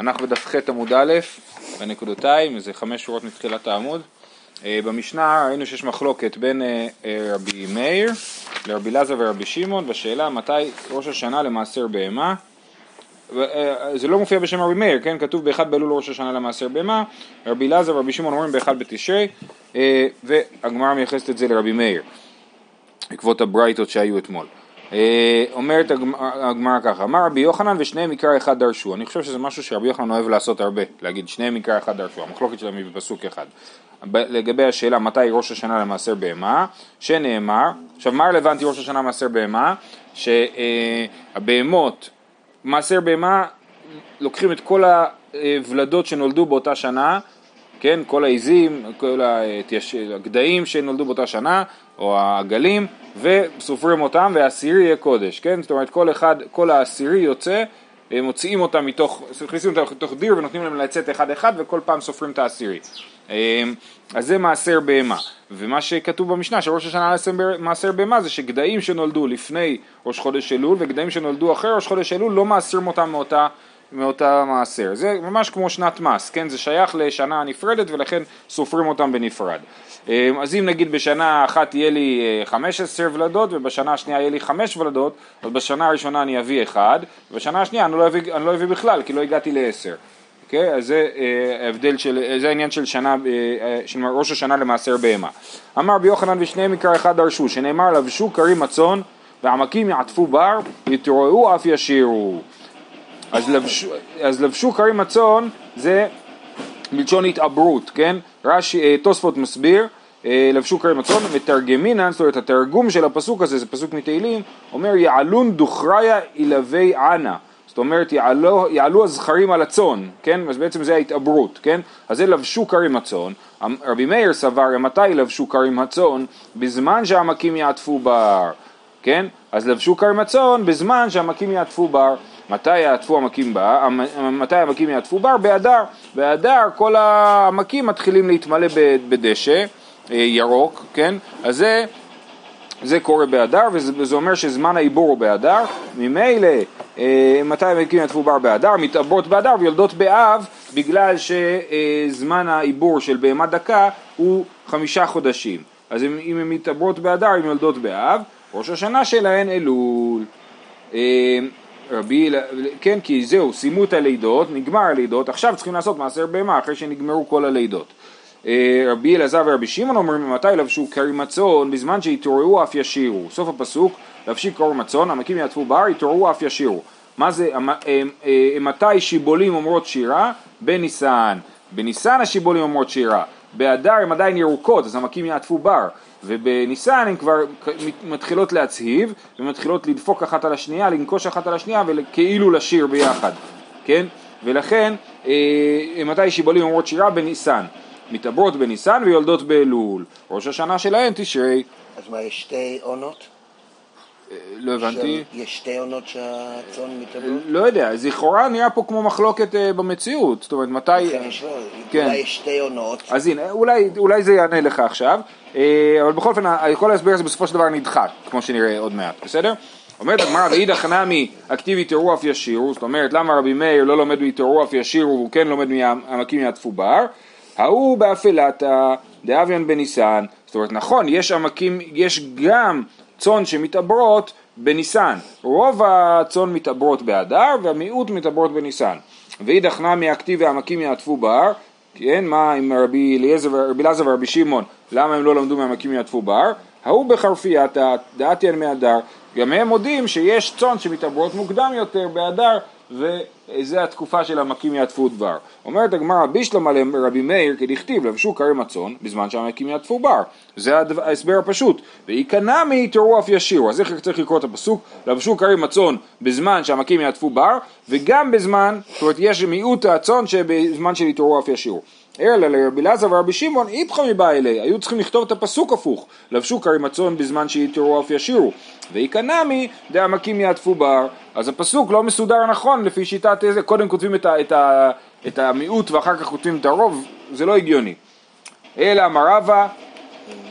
אנחנו בדף ח' עמוד א', בנקודותיים, איזה חמש שורות מתחילת העמוד. אה, במשנה ראינו שיש מחלוקת בין אה, אה, רבי מאיר לרבי אלעזר ורבי שמעון בשאלה מתי ראש השנה למעשר בהמה. זה לא מופיע בשם רבי מאיר, כן? כתוב באחד באלול ראש השנה למעשר בהמה, רבי אלעזר ורבי שמעון אומרים באחד בתשרי, והגמרא מייחסת את זה לרבי מאיר, בעקבות הברייתות שהיו אתמול. אה, אומרת הגמרא ככה, אמר רבי יוחנן ושניהם עיקר אחד דרשו. אני חושב שזה משהו שרבי יוחנן אוהב לעשות הרבה, להגיד שניהם עיקר אחד דרשו, המחלוקת שלהם היא בפסוק אחד. לגבי השאלה מתי ראש השנה למעשר בהמה, שנאמר, עכשיו מה רלוונטי ראש השנה למעשר בהמה? שהבהמות, מעשר בהמה, לוקחים את כל הוולדות שנולדו באותה שנה, כן, כל העיזים, כל הגדיים שנולדו באותה שנה, או העגלים, וסופרים אותם, והעשירי יהיה קודש, כן? זאת אומרת, כל אחד, כל העשירי יוצא, מוציאים אותם מתוך, מכניסים אותם לתוך דיר ונותנים להם לצאת אחד אחד, וכל פעם סופרים את העשירי. אמ, אז זה מעשר בהמה. ומה שכתוב במשנה, שראש השנה מעשר בהמה זה שגדיים שנולדו לפני ראש חודש אלול, וגדיים שנולדו אחרי ראש חודש אלול, לא מעשרים אותם מאותה מאותה מעשר. זה ממש כמו שנת מס, כן? זה שייך לשנה נפרדת ולכן סופרים אותם בנפרד. אה, אז אם נגיד בשנה אחת יהיה לי 15 אה, ולדות ובשנה השנייה יהיה לי 5 ולדות, אז בשנה הראשונה אני אביא אחד, ובשנה השנייה אני לא אביא, אני לא אביא בכלל כי לא הגעתי לעשר. אוקיי? אז זה אה, ההבדל של, זה העניין של שנה, של ראש השנה למעשר בהמה. אמר ביוחנן ושניהם עיקר אחד דרשו, שנאמר לבשו כרים הצאן ועמקים יעטפו בר, יתרועו אף ישירו. אז לבשו, אז לבשו כרים הצאן זה מלשון התעברות, כן? רש"י, אה, תוספות מסביר, אה, לבשו כרים הצאן, מתרגמינן, זאת אומרת התרגום של הפסוק הזה, זה פסוק מתהילים, אומר יעלון דוכריה אילבי ענה, זאת אומרת יעלו, יעלו הזכרים על הצאן, כן? אז בעצם זה ההתעברות, כן? אז זה לבשו כרים הצאן, רבי מאיר סבר, מתי לבשו כרים הצאן? בזמן שהעמקים יעטפו בר, כן? אז לבשו כרים הצאן בזמן שהעמקים יעטפו בר מתי יעטפו המקים בר? מתי המקים יעטפו בר? באדר. באדר כל העמקים מתחילים להתמלא בדשא אה, ירוק, כן? אז זה, זה קורה באדר וזה אומר שזמן העיבור הוא באדר. ממילא אה, מתי המקים יעטפו בר באדר? מתעברות באדר ויולדות באב בגלל שזמן העיבור של בהמה דקה הוא חמישה חודשים. אז אם הן מתעברות באדר הן יולדות באב. ראש השנה שלהן אלול. רבי, כן, כי זהו, סיימו את הלידות, נגמר הלידות, עכשיו צריכים לעשות מעשר בהמה אחרי שנגמרו כל הלידות. אה, רבי אלעזר ורבי שמעון אומרים, מתי לבשו כרים הצאן? בזמן שהתעוררו אף ישירו. סוף הפסוק, לבשי כרם הצאן, המקים יעטפו בר, התעוררו אף ישירו. מה זה, אה, אה, מתי שיבולים אומרות שירה? בניסן. בניסן השיבולים אומרות שירה. באדר הן עדיין ירוקות, אז המקים יעטפו בר. ובניסן הן כבר מתחילות להצהיב ומתחילות לדפוק אחת על השנייה, לנקוש אחת על השנייה וכאילו לשיר ביחד, כן? ולכן אה, מתי שיבולים אומרות שירה בניסן, מתעברות בניסן ויולדות באלול, ראש השנה שלהן תשרי. אז מה, יש שתי עונות? לא הבנתי. יש שתי עונות שהצאן מתאבדות? לא יודע, לכאורה נראה פה כמו מחלוקת אה, במציאות, זאת אומרת מתי... כן. אולי יש שתי עונות. אז הנה, אולי, אולי זה יענה לך עכשיו, אה, אבל בכל אופן, כל ההסבר הזה בסופו של דבר נדחק, כמו שנראה עוד מעט, בסדר? אומרת הגמרא, ואידך נמי אקטיבי אף ישירו, זאת אומרת, למה רבי מאיר לא לומד אף ישירו, והוא כן לומד מהעמקים יעטפו בר? ההוא באפלתא דאביון בניסן, זאת אומרת, נכון, יש עמקים, יש גם צאן שמתעברות בניסן. רוב הצאן מתעברות באדר והמיעוט מתעברות בניסן. ואידך נמי הכתיב והעמקים יעטפו בר, כן, מה עם רבי אלעזר ורבי שמעון, למה הם לא למדו מהעמקים יעטפו בר? ההוא בחרפייתא דעתיין מאדר, גם הם מודים שיש צאן שמתעברות מוקדם יותר באדר וזה התקופה של המקים יעטפו דבר. אומרת הגמרא בישלמה לרבי מאיר כדכתיב לבשו כרם הצאן בזמן שהמקים יעטפו בר. זה ההסבר הפשוט. ויקנא מיתרו אף ישירו. אז איך צריך לקרוא את הפסוק? לבשו כרם הצאן בזמן שהמקים יעטפו בר וגם בזמן, זאת אומרת יש מיעוט הצאן שבזמן של יתרו אף ישירו. אלא לרבי אלעזר ורבי שמעון איפכא מבא אלי, היו צריכים לכתוב את הפסוק הפוך, לבשו כרים הצאן בזמן שיתרו אף ישירו, ויקנמי דעמקים יעטפו בר, אז הפסוק לא מסודר נכון לפי שיטת איזה, קודם כותבים את, ה, את, ה, את המיעוט ואחר כך כותבים את הרוב, זה לא הגיוני. אלא אמר רבא,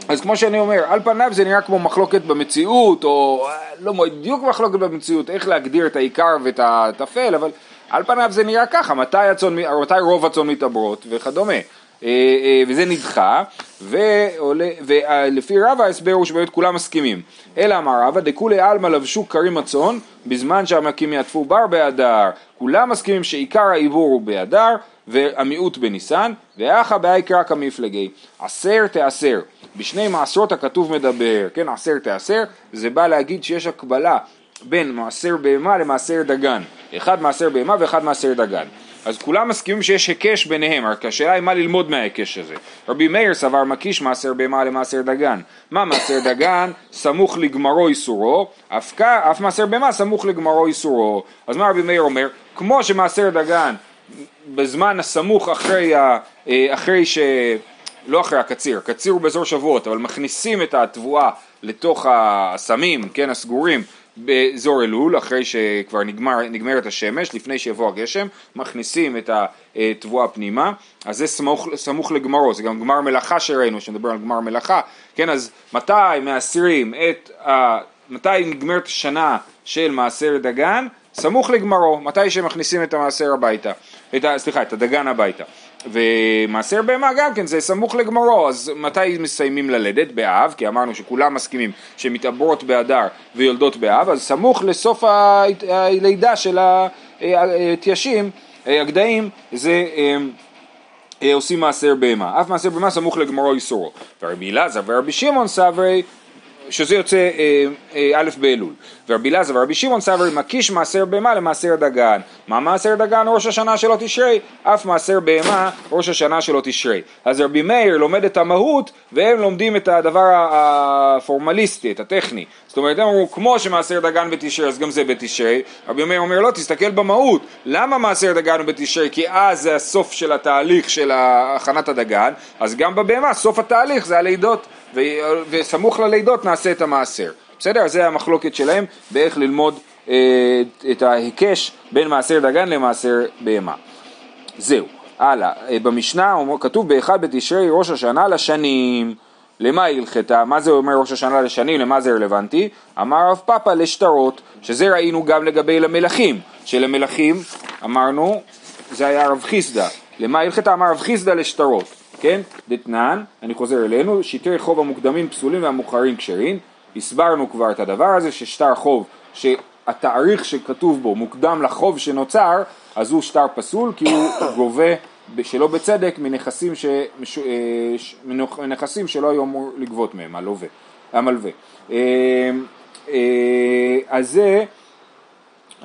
אז כמו שאני אומר, על פניו זה נראה כמו מחלוקת במציאות, או לא בדיוק מחלוקת במציאות, איך להגדיר את העיקר ואת הטפל, אבל על פניו זה נראה ככה, מתי, הצאן, מתי רוב הצאן מתעברות וכדומה. אה, אה, וזה נדחה, ולפי רבא ההסבר הוא שבאמת כולם מסכימים. אלא אמר רבא, דכולי עלמא לבשו כרים הצאן, בזמן שהמקים יעטפו בר באדר. כולם מסכימים שעיקר העיבור הוא באדר, והמיעוט בניסן, ואחא בעיקרא כמפלגי. עשר תעשר. בשני מעשרות הכתוב מדבר, כן, עשר תעשר, זה בא להגיד שיש הקבלה בין מעשר בהמה למעשר דגן. אחד מעשר בהמה ואחד מעשר דגן. אז כולם מסכימים שיש היקש ביניהם, רק השאלה היא מה ללמוד מההיקש הזה. רבי מאיר סבר מקיש מעשר בהמה למעשר דגן. מה מעשר דגן? סמוך לגמרו איסורו, אף, אף מעשר בהמה סמוך לגמרו איסורו. אז מה רבי מאיר אומר? כמו שמעשר דגן בזמן הסמוך אחרי, ה, אה, אחרי ש... לא אחרי הקציר, הקציר הוא באזור שבועות, אבל מכניסים את התבואה לתוך הסמים, כן, הסגורים, באזור אלול, אחרי שכבר נגמר, נגמרת השמש, לפני שיבוא הגשם, מכניסים את התבואה פנימה, אז זה סמוך, סמוך לגמרו, זה גם גמר מלאכה שראינו, שנדבר על גמר מלאכה, כן, אז מתי מאסרים את, ה, מתי נגמרת השנה של מעשר דגן? סמוך לגמרו, מתי שמכניסים את המעשר הביתה, את ה, סליחה, את הדגן הביתה. ומעשר בהמה גם כן זה סמוך לגמרו, אז מתי מסיימים ללדת? באב, כי אמרנו שכולם מסכימים שמתעברות באדר ויולדות באב, אז סמוך לסוף הלידה של התיישים, הגדיים, זה אה, אה, עושים מעשר בהמה. אף מעשר בהמה סמוך לגמרו איסורו. ורבי אלעזר ורבי שמעון סברי שזה יוצא אה, אה, א' באלול. ורבי אלעזר ורבי שמעון סברי מקיש מעשר בהמה למעשר דגן. מה מעשר דגן? ראש השנה שלו תשרי. אף מעשר בהמה ראש השנה שלו תשרי. אז רבי מאיר לומד את המהות והם לומדים את הדבר הפורמליסטי, את הטכני. זאת אומרת, הם אמרו, כמו שמעשר דגן בתשרי, אז גם זה בתשרי. רבי מאיר אומר, לא, תסתכל במהות. למה מעשר דגן הוא בתשרי? כי אז זה הסוף של התהליך של הכנת הדגן, אז גם בבהמה, סוף התהליך זה הלידות. וסמוך ללידות נעשה את המעשר. בסדר? זה המחלוקת שלהם באיך ללמוד אה, את ההיקש בין מעשר דגן למעשר בהמה. זהו. הלאה. אה, במשנה כתוב באחד בתשרי ראש השנה לשנים. למה היא הלכתה? מה זה אומר ראש השנה לשנים? למה זה רלוונטי? אמר רב פאפא לשטרות, שזה ראינו גם לגבי למלכים. שלמלכים, אמרנו, זה היה רב חיסדא. למה הלכתה? אמר רב חיסדא לשטרות. כן? דתנן, אני חוזר אלינו, שטרי חוב המוקדמים פסולים והמאוחרים כשרים. הסברנו כבר את הדבר הזה ששטר חוב, שהתאריך שכתוב בו מוקדם לחוב שנוצר, אז הוא שטר פסול כי הוא גובה שלא בצדק מנכסים, ש... אה, מנכסים שלא היו אמור לגבות מהם, הלווה, המלווה. אה, אה, אז זה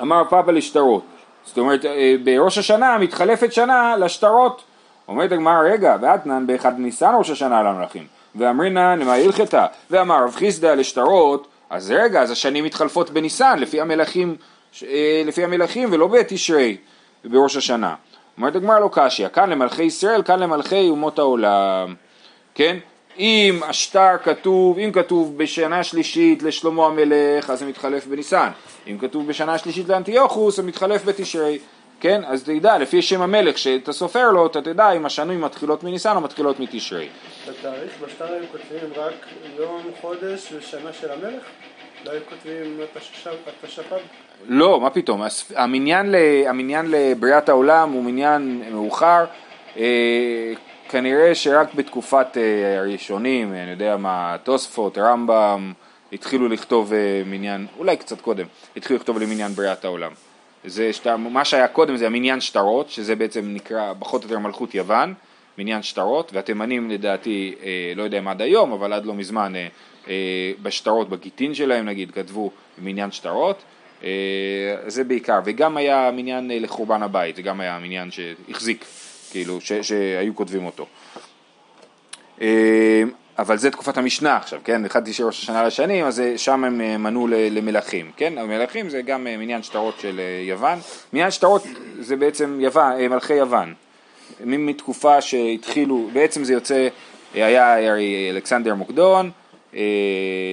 אמר פאפה לשטרות. זאת אומרת, בראש השנה מתחלפת שנה לשטרות. אומרת הגמרא, רגע, ואתנן באחד ניסן ראש השנה למלכים. ואמרינן למה הלכתה? ואמר רב חיסדא לשטרות, אז רגע, אז השנים מתחלפות בניסן, לפי המלכים, אה, לפי המלכים ולא בתשרי, בראש השנה. אומרת הגמרא לא קשיא, כאן למלכי ישראל, כאן למלכי אומות העולם. כן? אם השטר כתוב, אם כתוב בשנה שלישית לשלמה המלך, אז זה מתחלף בניסן. אם כתוב בשנה שלישית לאנטיוכוס, זה מתחלף בתשרי. כן? אז תדע, לפי שם המלך שאתה סופר לו, אתה תדע אם השנים מתחילות מניסן או מתחילות מתשרי. בתאריך בשטר היו כותבים רק יום, חודש ושנה של המלך? לא היו כותבים התשפ"ב? לא, מה פתאום, המניין, ל, המניין לבריאת העולם הוא מניין מאוחר, אה, כנראה שרק בתקופת אה, הראשונים, אני יודע מה, תוספות, רמב"ם, התחילו לכתוב אה, מניין, אולי קצת קודם, התחילו לכתוב למניין בריאת העולם. זה שטר, מה שהיה קודם זה המניין שטרות, שזה בעצם נקרא פחות או יותר מלכות יוון, מניין שטרות, והתימנים לדעתי, אה, לא יודע אם עד היום, אבל עד לא מזמן, אה, אה, בשטרות, בגיטין שלהם נגיד, כתבו מניין שטרות, אה, זה בעיקר, וגם היה מניין אה, לחורבן הבית, זה גם היה מניין שהחזיק, כאילו, ש, שהיו כותבים אותו. אה, אבל זה תקופת המשנה עכשיו, כן? אחד תשעי ראש השנה לשנים, אז זה- שם הם אה, מנו למלכים, כן? המלכים זה גם אה, מניין שטרות של אה, יוון. מניין שטרות זה בעצם יוון, אה, מלכי יוון. מתקופה שהתחילו, בעצם זה יוצא, אה, היה הרי אלכסנדר מוקדון, אה,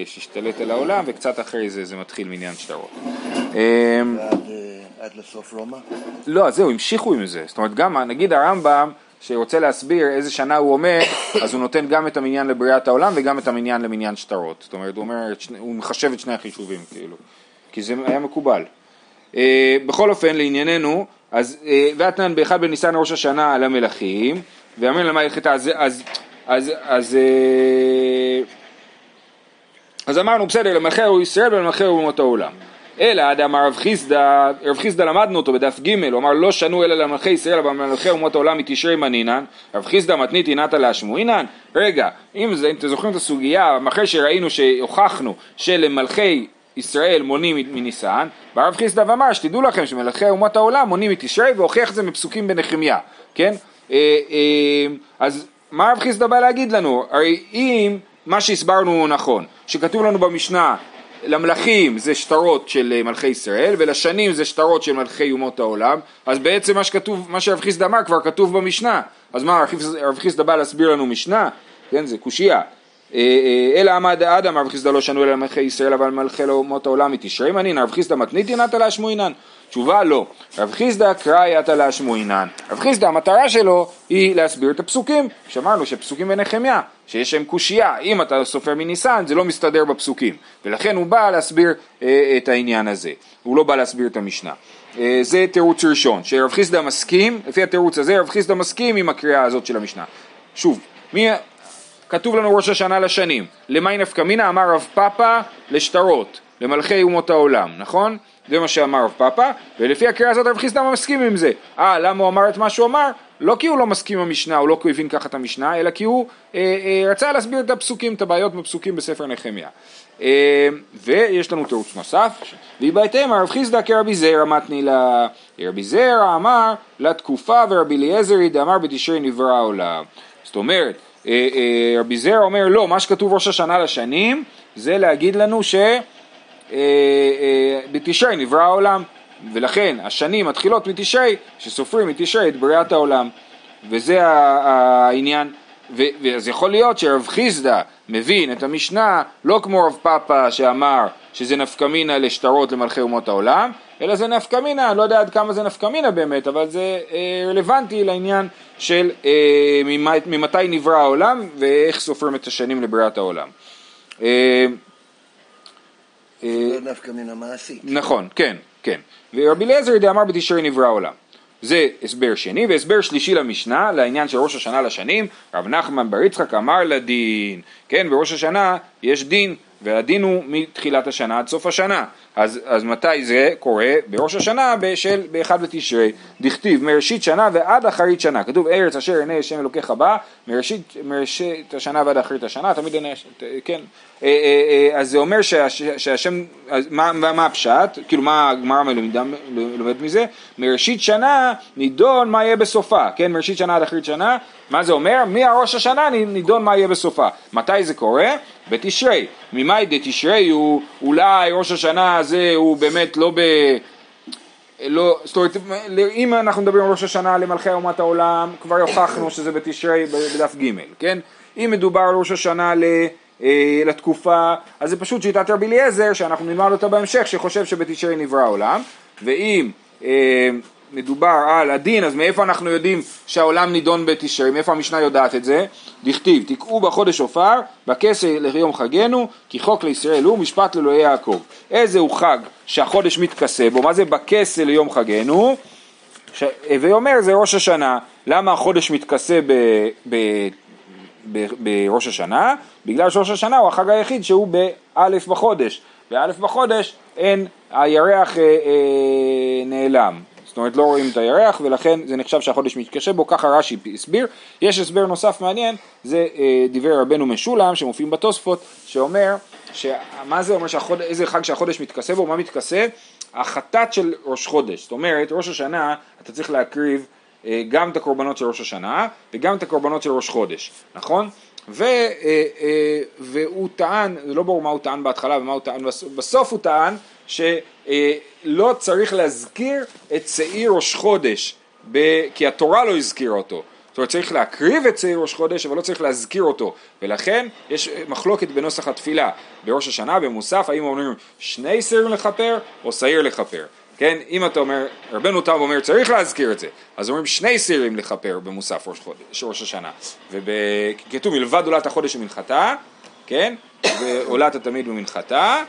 שהשתלט על העולם, וקצת אחרי זה זה מתחיל מניין שטרות. אה, ועד אה, עד לסוף רומא? לא, זהו, המשיכו עם זה. זאת אומרת, גם נגיד הרמב"ם, שרוצה להסביר איזה שנה הוא אומר, אז הוא נותן גם את המניין לבריאת העולם וגם את המניין למניין שטרות. זאת אומרת, הוא אומר, הוא מחשב את שני החישובים, כאילו. כי זה היה מקובל. אה, בכל אופן, לענייננו, אז אה, ואתנן באחד בניסן ראש השנה למלכים, ואמר למה הלכתה, אז, אז, אז, אז, אה, אז אמרנו בסדר, למלכי ישראל ולמלכי אומות העולם. אלא אדם רב חיסדא, רב חיסדא למדנו אותו בדף ג', הוא אמר לא שנו אלא למלכי ישראל אבל מלכי אומות העולם מתשרי מנינן, רב חיסדא מתניתי נתא להשמועינן, רגע, אם, זה, אם אתם זוכרים את הסוגיה, אחרי שראינו שהוכחנו שלמלכי ישראל מונים מניסן, בא רב חיסדא ואמר שתדעו לכם שמלכי אומות העולם מונים מתשרי והוכיח זה מפסוקים בנחמיה, כן? אה, אה, אז מה רב חיסדא בא להגיד לנו? הרי אם מה שהסברנו הוא נכון, שכתוב לנו במשנה למלכים זה שטרות של אה, מלכי ישראל ולשנים זה שטרות של מלכי אומות העולם. אז בעצם מה שכתוב, מה שרב חיסדא אמר כבר כתוב במשנה. אז מה רב חיסדא בא להסביר לנו משנה? כן זה קושייה. אה, אה, אלא עמד אדם רב חיסדא לא שנו אלא מלכי ישראל אבל מלכי אומות העולם מתשרי מנין רב חיסדא מתניתי נתא להשמועינן תשובה לא. רב חיסדא קרא יתא להשמועינן רב חיסדא המטרה שלו היא להסביר את הפסוקים. שאמרנו שפסוקים בנחמיה שיש להם קושייה. אם אתה סופר מניסן זה לא מסתדר בפסוקים. ולכן הוא בא להסביר אה, את העניין הזה. הוא לא בא להסביר את המשנה. אה, זה תירוץ ראשון שרב חיסדא מסכים לפי התירוץ הזה רב חיסדא מסכים עם הקריאה הזאת של המשנה. שוב מי כתוב לנו ראש השנה לשנים. למי נפקא? מינה אמר רב פאפא לשטרות, למלכי אומות העולם, נכון? זה מה שאמר רב פאפא, ולפי הקריאה הזאת רב חיסדא מסכים עם זה. אה, למה הוא אמר את מה שהוא אמר? לא כי הוא לא מסכים עם המשנה, הוא לא כי הוא הבין ככה את המשנה, אלא כי הוא אה, אה, רצה להסביר את הפסוקים, את הבעיות בפסוקים בספר נחמיה. אה, ויש לנו תירוץ נוסף, והיא בהתאם הרב חיסדא כרבי זרע מתני לה, רבי זרע אמר לתקופה ורבי אליעזרי דאמר בתשרי נברא העולם. זאת אומרת, אה, אה, רבי זרע אומר לא, מה שכתוב ראש השנה לשנים זה להגיד לנו שבתשרי אה, נברא העולם ולכן השנים מתחילות מתשרי, שסופרים מתשרי את בריאת העולם וזה העניין ואז יכול להיות שרב חיסדא מבין את המשנה לא כמו רב פאפא שאמר שזה נפקמינה לשטרות למלכי אומות העולם, אלא זה נפקמינה, אני לא יודע עד כמה זה נפקמינה באמת, אבל זה אה, רלוונטי לעניין של אה, ממתי נברא העולם ואיך סופרים את השנים לבריאת העולם. אה, זה לא נפקמינה מעשית. נכון, כן, כן. ורבי אליעזר דאמר בתשרי נברא העולם. זה הסבר שני, והסבר שלישי למשנה, לעניין של ראש השנה לשנים, רב נחמן בר יצחק אמר לדין, כן, בראש השנה יש דין, והדין הוא מתחילת השנה עד סוף השנה. אז, אז מתי זה קורה? בראש השנה בשל, באחד בתשרי, דכתיב מראשית שנה ועד אחרית שנה. כתוב ארץ אשר עיני השם אלוקיך בא, מראשית, מראשית השנה ועד אחרית השנה, תמיד עיני השם, כן. אה, אה, אה, אז זה אומר שהשם, מה, מה הפשט? כאילו מה הגמרא לומד מזה? מראשית שנה נידון מה יהיה בסופה, כן? מראשית שנה עד אחרית שנה, מה זה אומר? מהראש השנה נידון מה יהיה בסופה. מתי זה קורה? בתשרי. ממאי דתשרי הוא אולי ראש השנה הזה הוא באמת לא ב... לא, זאת אומרת, אם אנחנו מדברים על ראש השנה למלכי אומת העולם, כבר הוכחנו שזה בתשרי בדף ג', כן? אם מדובר על ראש השנה ל... אה, לתקופה, אז זה פשוט שיטת רבי אליעזר, שאנחנו נלמד אותה בהמשך, שחושב שבתשרי נברא העולם, ואם אה, מדובר על הדין, אז מאיפה אנחנו יודעים שהעולם נידון בתשרי, מאיפה המשנה יודעת את זה? דכתיב, תקעו בחודש עופר, בכסר ליום חגנו, כי חוק לישראל הוא משפט לאלוהי יעקב. איזה הוא חג שהחודש מתכסה בו, מה זה בכסר ליום חגנו? ש... ואומר זה ראש השנה, למה החודש מתכסה ב... ב... בראש השנה, בגלל שראש השנה הוא החג היחיד שהוא באלף בחודש, באלף בחודש אין, הירח אה, אה, נעלם, זאת אומרת לא רואים את הירח ולכן זה נחשב שהחודש מתקשה בו, ככה רש"י הסביר. יש הסבר נוסף מעניין, זה אה, דברי רבנו משולם שמופיעים בתוספות, שאומר, מה זה אומר, שהחוד... איזה חג שהחודש מתכסה בו, מה מתכסה? החטאת של ראש חודש, זאת אומרת ראש השנה אתה צריך להקריב אה, גם את הקורבנות של ראש השנה וגם את הקורבנות של ראש חודש, נכון? ו, אה, אה, והוא טען, זה לא ברור מה הוא טען בהתחלה ומה הוא טען בסוף, בסוף הוא טען שלא צריך להזכיר את שעיר ראש חודש, כי התורה לא הזכירה אותו. זאת אומרת צריך להקריב את שעיר ראש חודש אבל לא צריך להזכיר אותו. ולכן יש מחלוקת בנוסח התפילה. בראש השנה במוסף האם אומרים שני שעירים לכפר או שעיר לכפר. כן, אם אתה אומר, רבנו תם אומר צריך להזכיר את זה, אז אומרים שני סירים לכפר במוסף ראש, חודש, ראש השנה, וכתוב מלבד עולת החודש ומנחתה, כן, ועולת התמיד ומנחתה,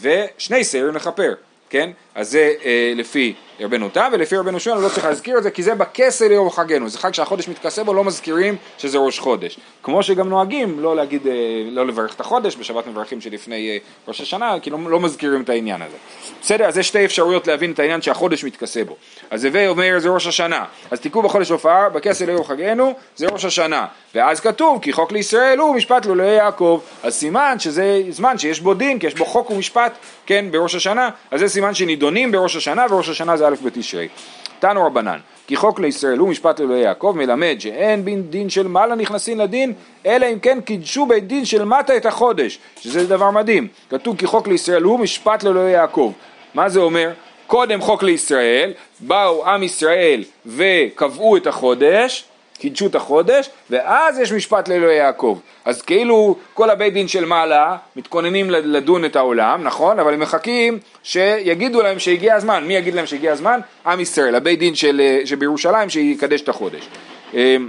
ושני סירים לכפר, כן, אז זה אה, לפי רבנו תם, ולפי רבנו שמעון לא צריך להזכיר את זה, כי זה בכסה ליום חגנו, זה חג שהחודש מתכסה בו, לא מזכירים שזה ראש חודש. כמו שגם נוהגים לא להגיד, אה, לא לברך את החודש, בשבת מברכים שלפני אה, ראש השנה, כי לא, לא מזכירים את העניין הזה. בסדר, אז יש שתי אפשרויות להבין את העניין שהחודש מתכסה בו. אז הווי אומר זה ראש השנה, אז תיקעו בחודש הופעה, בכסה ליום חגנו, זה ראש השנה. ואז כתוב, כי חוק לישראל הוא משפט לאלוהי יעקב. אז סימן שזה זמן שיש בו דין, כי יש בו חוק ומשפט, כן, בראש השנה, אז זה סימן שנידונים בראש השנה, וראש השנה זה א' בתשרי. תנו רבנן, כי חוק לישראל הוא משפט לאלוהי יעקב, מלמד שאין בין דין של מעלה נכנסים לדין, אלא אם כן קידשו בית דין של מטה את החודש, שזה דבר מדהים. כתוב כי חוק לישראל הוא משפט לאלוהי יעקב. מה זה אומר? קודם חוק לישראל, באו עם ישראל וקבעו את החודש, קידשו את החודש, ואז יש משפט לאלוהי יעקב. אז כאילו כל הבית דין של מעלה מתכוננים לדון את העולם, נכון? אבל הם מחכים שיגידו להם שהגיע הזמן. מי יגיד להם שהגיע הזמן? עם ישראל, הבית דין של, שבירושלים שיקדש את החודש. אמ,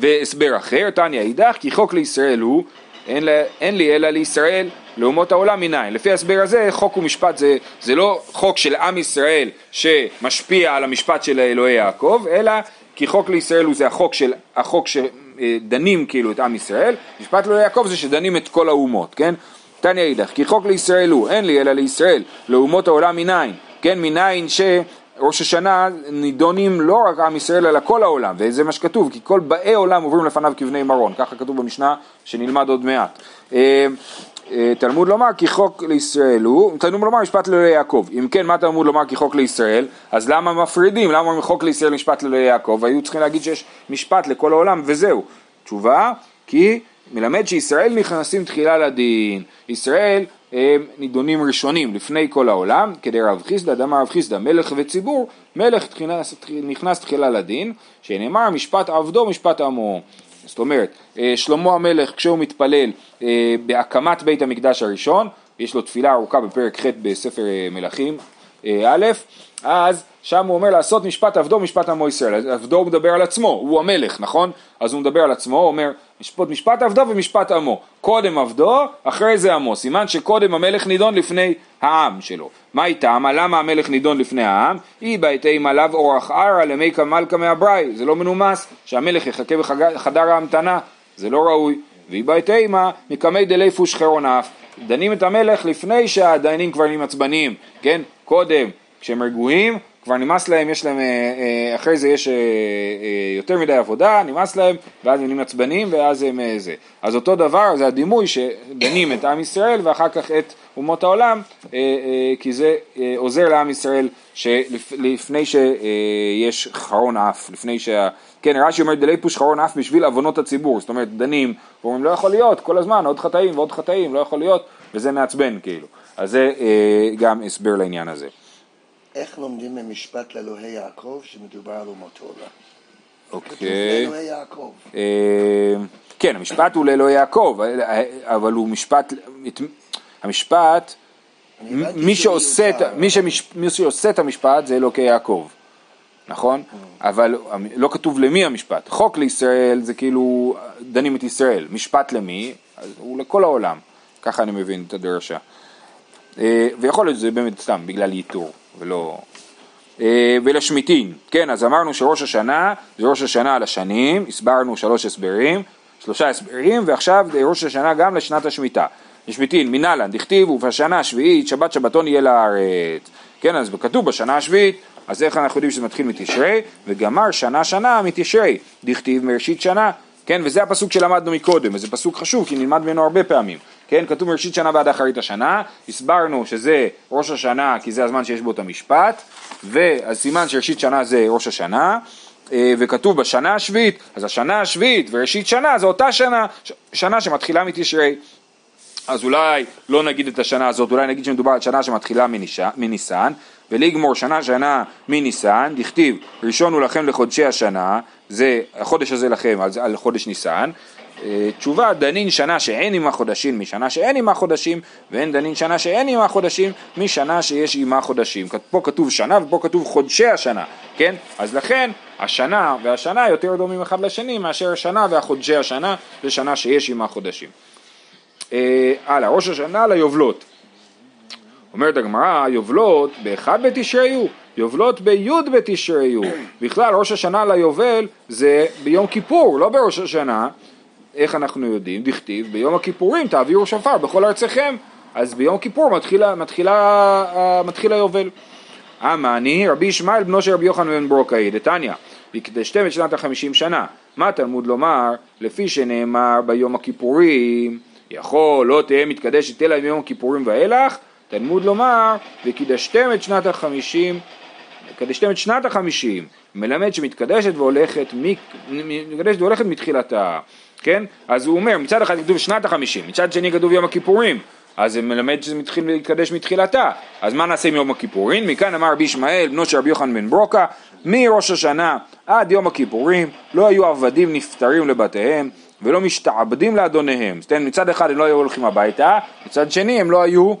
והסבר אחר, תניא אידך, כי חוק לישראל הוא, אין, לה, אין לי אלא לישראל לאומות העולם מניין. לפי ההסבר הזה, חוק ומשפט זה, זה לא חוק של עם ישראל שמשפיע על המשפט של אלוהי יעקב, אלא כי חוק לישראל הוא זה החוק של, החוק שדנים כאילו את עם ישראל, משפט לא יעקב זה שדנים את כל האומות, כן? תניא אידך, כי חוק לישראל הוא, אין לי אלא לישראל, לאומות העולם מניין, כן? מניין שראש השנה נידונים לא רק עם ישראל אלא כל העולם, וזה מה שכתוב, כי כל באי עולם עוברים לפניו כבני מרון, ככה כתוב במשנה שנלמד עוד מעט. אה, אה, תלמוד לומר כי חוק לישראל הוא, תלמוד לומר משפט לאלוהי יעקב. אם כן, מה תלמוד לומר כי חוק לישראל? אז למה מפרידים? למה חוק לישראל משפט לאלוהי יעקב? היו צריכים להגיד שיש משפט לכל העולם וזהו. תשובה, כי מלמד שישראל נכנסים תחילה לדין. ישראל הם נידונים ראשונים לפני כל העולם, כדי רב חיסדא, דמה רב חיסדא, מלך וציבור, מלך נכנס, נכנס תחילה לדין, שנאמר משפט עבדו משפט עמו. זאת אומרת, אה, שלמה המלך כשהוא מתפלל אה, בהקמת בית המקדש הראשון, יש לו תפילה ארוכה בפרק ח' בספר אה, מלכים א', אז שם הוא אומר לעשות משפט עבדו משפט עמו ישראל, עבדו הוא מדבר על עצמו, הוא המלך, נכון? אז הוא מדבר על עצמו, הוא אומר משפט, משפט עבדו ומשפט עמו, קודם עבדו, אחרי זה עמו, סימן שקודם המלך נידון לפני העם שלו. מה איתם? למה המלך נידון לפני העם? אי בהתאם עליו אורח ערא למי כמלכה מהבראי, זה לא מנומס שהמלך יחכה בחדר ההמתנה, זה לא ראוי. ואי בהתאמה מקמי דלי פוש חרון אף, דנים את המלך לפני שהדיינים כבר נהיים עצבניים, כן? קודם, כשהם רגועים, כבר נמאס להם, יש להם, אה, אה, אחרי זה יש אה, יותר מדי עבודה, נמאס להם, ואז הם נהיים עצבניים, ואז הם זה. אז אותו דבר, זה הדימוי שדנים את עם ישראל, ואחר כך את אומות העולם, כי זה עוזר לעם ישראל שלפני שיש חרון אף, לפני שה... כן, רש"י אומר דלי פוש חרון אף בשביל עוונות הציבור, זאת אומרת דנים, ואומרים לא יכול להיות, כל הזמן עוד חטאים ועוד חטאים, לא יכול להיות, וזה מעצבן כאילו. אז זה גם הסבר לעניין הזה. איך לומדים ממשפט לאלוהי יעקב שמדובר על אומות העולם? אוקיי. לאלוהי יעקב. אה, כן, המשפט הוא לאלוהי יעקב, אבל הוא משפט, המשפט, מי שעושה, מי, שמש, מי שעושה את המשפט זה אלוקי יעקב, נכון? Mm. אבל לא כתוב למי המשפט. חוק לישראל זה כאילו דנים את ישראל, משפט למי? הוא לכל העולם, ככה אני מבין את הדרשה. אה, ויכול להיות שזה באמת סתם בגלל ייתור. ולא... אה, ולשמיטין, כן, אז אמרנו שראש השנה זה ראש השנה על השנים, הסברנו שלוש הסברים, שלושה הסברים, ועכשיו ראש השנה גם לשנת השמיטה. לשמיטין, מנהלן, דכתיב, ובשנה השביעית שבת שבתון יהיה לארץ. כן, אז כתוב בשנה השביעית, אז איך אנחנו יודעים שזה מתחיל מתשרי, וגמר שנה שנה מתשרי, דכתיב מראשית שנה, כן, וזה הפסוק שלמדנו מקודם, וזה פסוק חשוב כי נלמד ממנו הרבה פעמים. כן, כתוב מראשית שנה ועד אחרית השנה, הסברנו שזה ראש השנה כי זה הזמן שיש בו את המשפט, והסימן שראשית שנה זה ראש השנה, אה, וכתוב בשנה השביעית, אז השנה השביעית וראשית שנה זה אותה שנה, שנה שמתחילה מתשרי. אז אולי לא נגיד את השנה הזאת, אולי נגיד שמדובר על שנה שמתחילה מניסן, ולגמור שנה שנה מניסן, דכתיב ראשון הוא לכם לחודשי השנה, זה החודש הזה לכם על, על חודש ניסן, אה, תשובה, דנין שנה שאין עימה חודשים משנה שאין עימה חודשים, ואין דנין שנה שאין עימה חודשים משנה שיש עימה חודשים. פה כתוב שנה ופה כתוב חודשי השנה, כן? אז לכן השנה והשנה יותר דומים אחד לשני מאשר השנה והחודשי השנה, זה שנה שיש עימה חודשים. אה, הלאה, ראש השנה ליובלות. אומרת הגמרא, יובלות באחד בתשרי הוא, יובלות בי' בתשרי הוא. בכלל ראש השנה ליובל זה ביום כיפור, לא בראש השנה. איך אנחנו יודעים? דכתיב ביום הכיפורים תעבירו שופר בכל ארציכם. אז ביום כיפור מתחילה, מתחילה, אה, מתחיל היובל. אמני רבי ישמעאל בנו של רבי יוחנן בן ברוקאי דתניא והקדשתם את שנת החמישים שנה מה תלמוד לומר לפי שנאמר ביום הכיפורים יכול לא תהא מתקדשת אלא מיום הכיפורים ואילך תלמוד לומר וקידשתם את שנת החמישים קדשתם את שנת החמישים מלמד שמתקדשת והולכת, מתקדשת והולכת מתחילתה כן? אז הוא אומר מצד אחד כתוב שנת החמישים מצד שני כתוב יום הכיפורים אז זה מלמד שזה מתחיל להתקדש מתחילתה. אז מה נעשה עם יום הכיפורים? מכאן אמר רבי ישמעאל, בנו של רבי יוחנן בן ברוקה, מראש השנה עד יום הכיפורים לא היו עבדים נפטרים לבתיהם ולא משתעבדים לאדוניהם. זאת אומרת, מצד אחד הם לא היו הולכים הביתה, מצד שני הם לא היו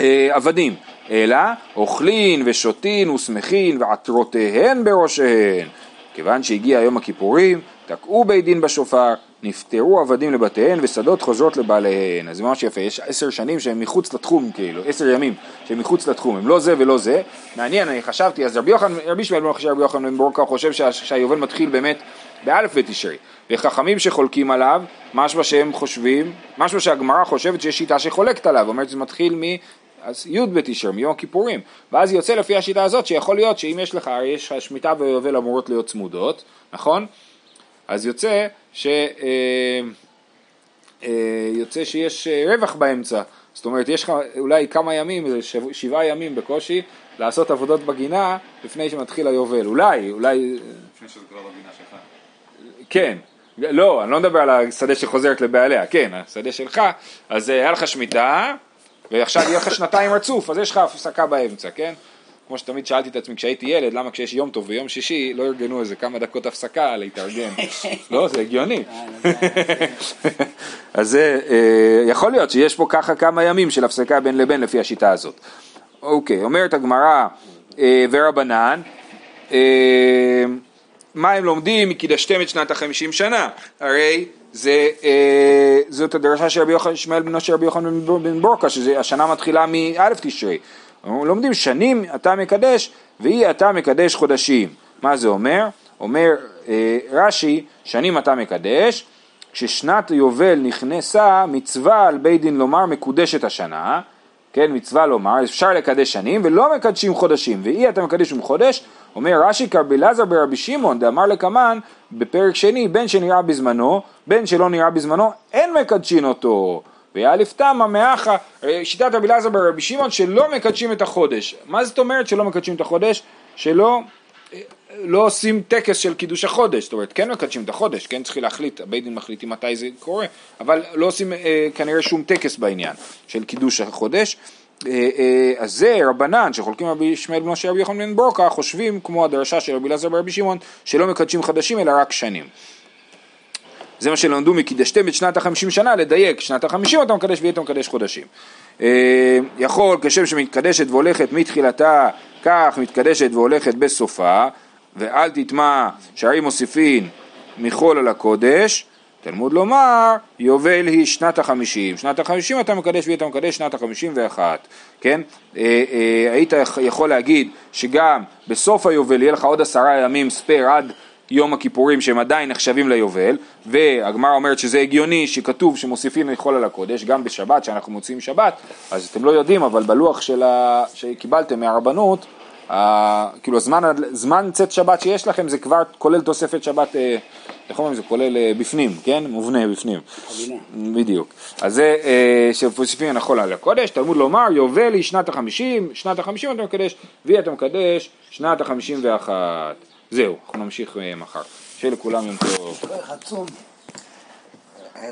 אה, עבדים, אלא אוכלין ושותין ושמחין ועטרותיהן בראשיהן. כיוון שהגיע יום הכיפורים, תקעו בית דין בשופר, נפטרו עבדים לבתיהן ושדות חוזרות לבעליהן. אז זה ממש יפה, יש עשר שנים שהם מחוץ לתחום, כאילו, עשר ימים שהם מחוץ לתחום, הם לא זה ולא זה. מעניין, אני חשבתי, אז רבי יוחנן, רבי שמואל בן רבי יוחנן בן ברוקה חושב שה, שהיובל מתחיל באמת באלף בתשרי. וחכמים שחולקים עליו, משמע שהם חושבים, משמע שהגמרא חושבת שיש שיטה שחולקת עליו, אומרת שזה מתחיל. אז י' בתשרי, מיום הכיפורים, ואז יוצא לפי השיטה הזאת שיכול להיות שאם יש לך, הרי יש שמיטה ויובל אמורות להיות צמודות, נכון? אז יוצא ש... אה, אה, יוצא שיש אה, רווח באמצע, זאת אומרת יש לך אולי כמה ימים, שבעה ימים בקושי, לעשות עבודות בגינה לפני שמתחיל היובל, אולי, אולי... לפני שזה כבר בגינה שלך. כן, לא, אני לא מדבר על השדה שחוזרת לבעליה, כן, השדה שלך, אז היה לך שמיטה, ועכשיו יהיה לך שנתיים רצוף, אז יש לך הפסקה באמצע, כן? כמו שתמיד שאלתי את עצמי כשהייתי ילד, למה כשיש יום טוב ויום שישי לא ארגנו איזה כמה דקות הפסקה להתארגן. לא, זה הגיוני. אה, אז זה, אה, יכול להיות שיש פה ככה כמה ימים של הפסקה בין לבין לפי השיטה הזאת. אוקיי, אומרת הגמרא אה, ורבנן, מה הם לומדים מקידשתם את שנת החמישים שנה? הרי זה, זאת הדרשה של רבי יוחנן, שמואל בנו של רבי יוחנן בן בורקה, שהשנה מתחילה מאלף תשרי. לומדים שנים אתה מקדש ואי אתה מקדש חודשים. מה זה אומר? אומר אה, רש"י, שנים אתה מקדש, כששנת יובל נכנסה מצווה על בית דין לומר מקודשת השנה, כן, מצווה לומר, אפשר לקדש שנים ולא מקדשים חודשים, ואי אתה מקדש חודש, אומר רש"י כרבי אלעזר ברבי שמעון דאמר לקמן בפרק שני, בין שנראה בזמנו, בין שלא נראה בזמנו, אין מקדשין אותו. ואלף תמה מאחה, שיטת רבי אלעזר ברבי שמעון שלא מקדשים את החודש. מה זאת אומרת שלא מקדשים את החודש? שלא לא עושים טקס של קידוש החודש, זאת אומרת כן מקדשים את החודש, כן צריכים להחליט, הבית דין מחליטים מתי זה קורה, אבל לא עושים אה, כנראה שום טקס בעניין של קידוש החודש. אה, אה, אז זה רבנן שחולקים רבי ישמעאל בנו של רבי יוחנן בן ברוקה חושבים כמו הדרשה של רבי אלעזר ברבי שמעון שלא מקדשים חדשים אלא רק שנים. זה מה שלמדו מקידשתם את שנת החמישים שנה, לדייק, שנת החמישים אתה מקדש ואתה מקדש חודשים. אה, יכול כשם שמתקדשת והולכת מתחילתה, כך מתקדשת והולכת בסופה, ואל תטמע שערים מוסיפין מחול על הקודש, תלמוד לומר, יובל היא שנת החמישים, שנת החמישים אתה מקדש ואתה מקדש שנת החמישים ואחת, כן? אה, אה, היית יכול להגיד שגם בסוף היובל יהיה לך עוד עשרה ימים ספייר עד יום הכיפורים שהם עדיין נחשבים ליובל והגמרא אומרת שזה הגיוני שכתוב שמוסיפים לאכול על הקודש גם בשבת שאנחנו מוציאים שבת. אז אתם לא יודעים אבל בלוח ה... שקיבלתם מהרבנות ה... כאילו הזמן, זמן צאת שבת שיש לכם זה כבר כולל תוספת שבת אה, איך אומרים? זה כולל אה, בפנים כן? מובנה בפנים. בדיוק. אז זה אה, שמוסיפים לאכול על הקודש תלמוד לומר יובל היא שנת החמישים שנת החמישים אתה מקדש והיא אתה מקדש שנת החמישים ואחת. זהו, אנחנו נמשיך אה, מחר. שיהיה לכולם יום טוב.